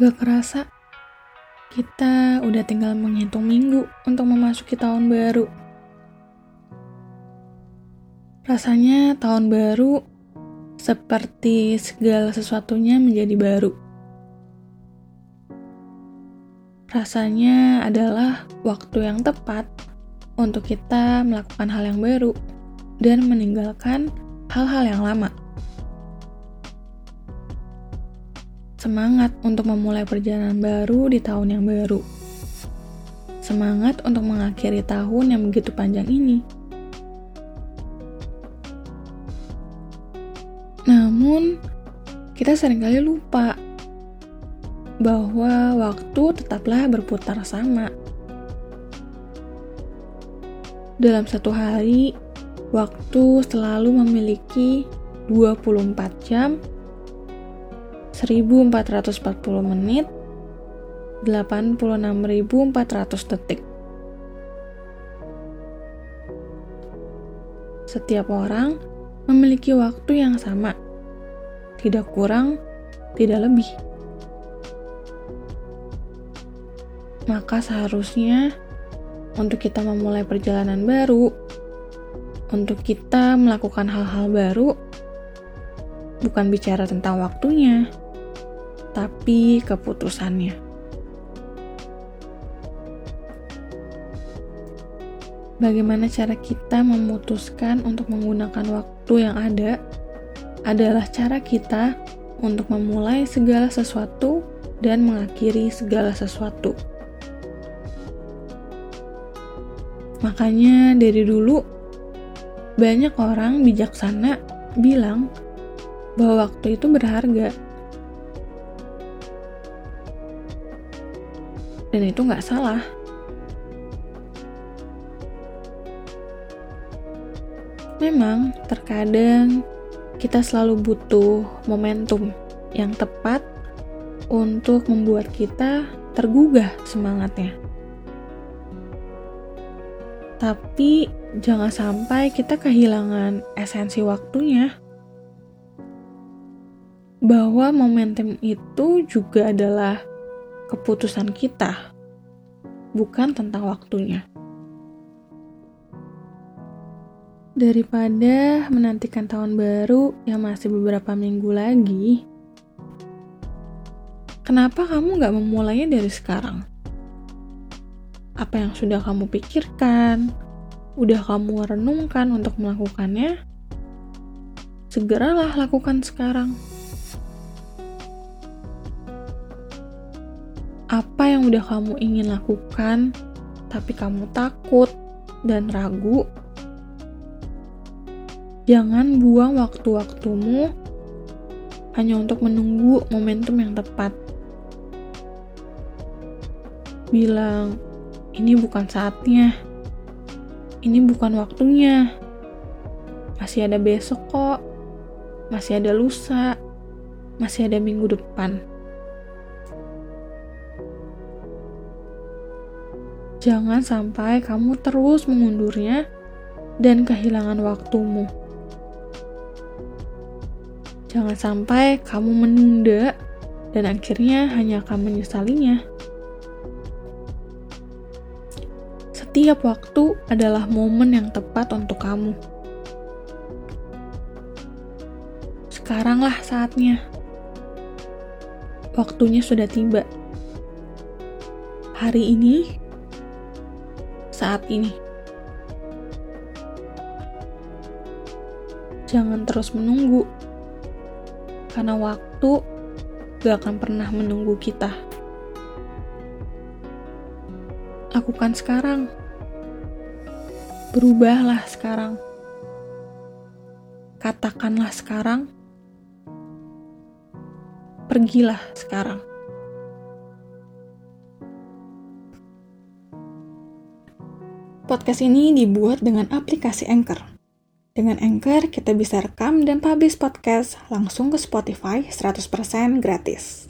Gak kerasa, kita udah tinggal menghitung minggu untuk memasuki tahun baru. Rasanya tahun baru seperti segala sesuatunya menjadi baru. Rasanya adalah waktu yang tepat untuk kita melakukan hal yang baru dan meninggalkan hal-hal yang lama. Semangat untuk memulai perjalanan baru di tahun yang baru. Semangat untuk mengakhiri tahun yang begitu panjang ini. Namun, kita sering kali lupa bahwa waktu tetaplah berputar sama. Dalam satu hari, waktu selalu memiliki 24 jam, 1440 menit, 86.400 detik. Setiap orang memiliki waktu yang sama, tidak kurang, tidak lebih. Maka seharusnya untuk kita memulai perjalanan baru, untuk kita melakukan hal-hal baru, bukan bicara tentang waktunya, tapi keputusannya. Bagaimana cara kita memutuskan untuk menggunakan waktu yang ada adalah cara kita untuk memulai segala sesuatu dan mengakhiri segala sesuatu. Makanya dari dulu banyak orang bijaksana bilang bahwa waktu itu berharga. Dan itu nggak salah. Memang, terkadang kita selalu butuh momentum yang tepat untuk membuat kita tergugah semangatnya. Tapi jangan sampai kita kehilangan esensi waktunya. Bahwa momentum itu juga adalah keputusan kita, bukan tentang waktunya. Daripada menantikan tahun baru yang masih beberapa minggu lagi, kenapa kamu gak memulainya dari sekarang? Apa yang sudah kamu pikirkan? Udah kamu renungkan untuk melakukannya? Segeralah lakukan sekarang. Apa yang udah kamu ingin lakukan, tapi kamu takut dan ragu, Jangan buang waktu-waktumu hanya untuk menunggu momentum yang tepat. Bilang, ini bukan saatnya. Ini bukan waktunya. Masih ada besok kok. Masih ada lusa. Masih ada minggu depan. Jangan sampai kamu terus mengundurnya dan kehilangan waktumu. Jangan sampai kamu menunda dan akhirnya hanya akan menyesalinya. Setiap waktu adalah momen yang tepat untuk kamu. Sekaranglah saatnya. Waktunya sudah tiba. Hari ini, saat ini. Jangan terus menunggu karena waktu gak akan pernah menunggu kita. Lakukan sekarang. Berubahlah sekarang. Katakanlah sekarang. Pergilah sekarang. Podcast ini dibuat dengan aplikasi Anchor. Dengan Anchor, kita bisa rekam dan publish podcast langsung ke Spotify 100% gratis.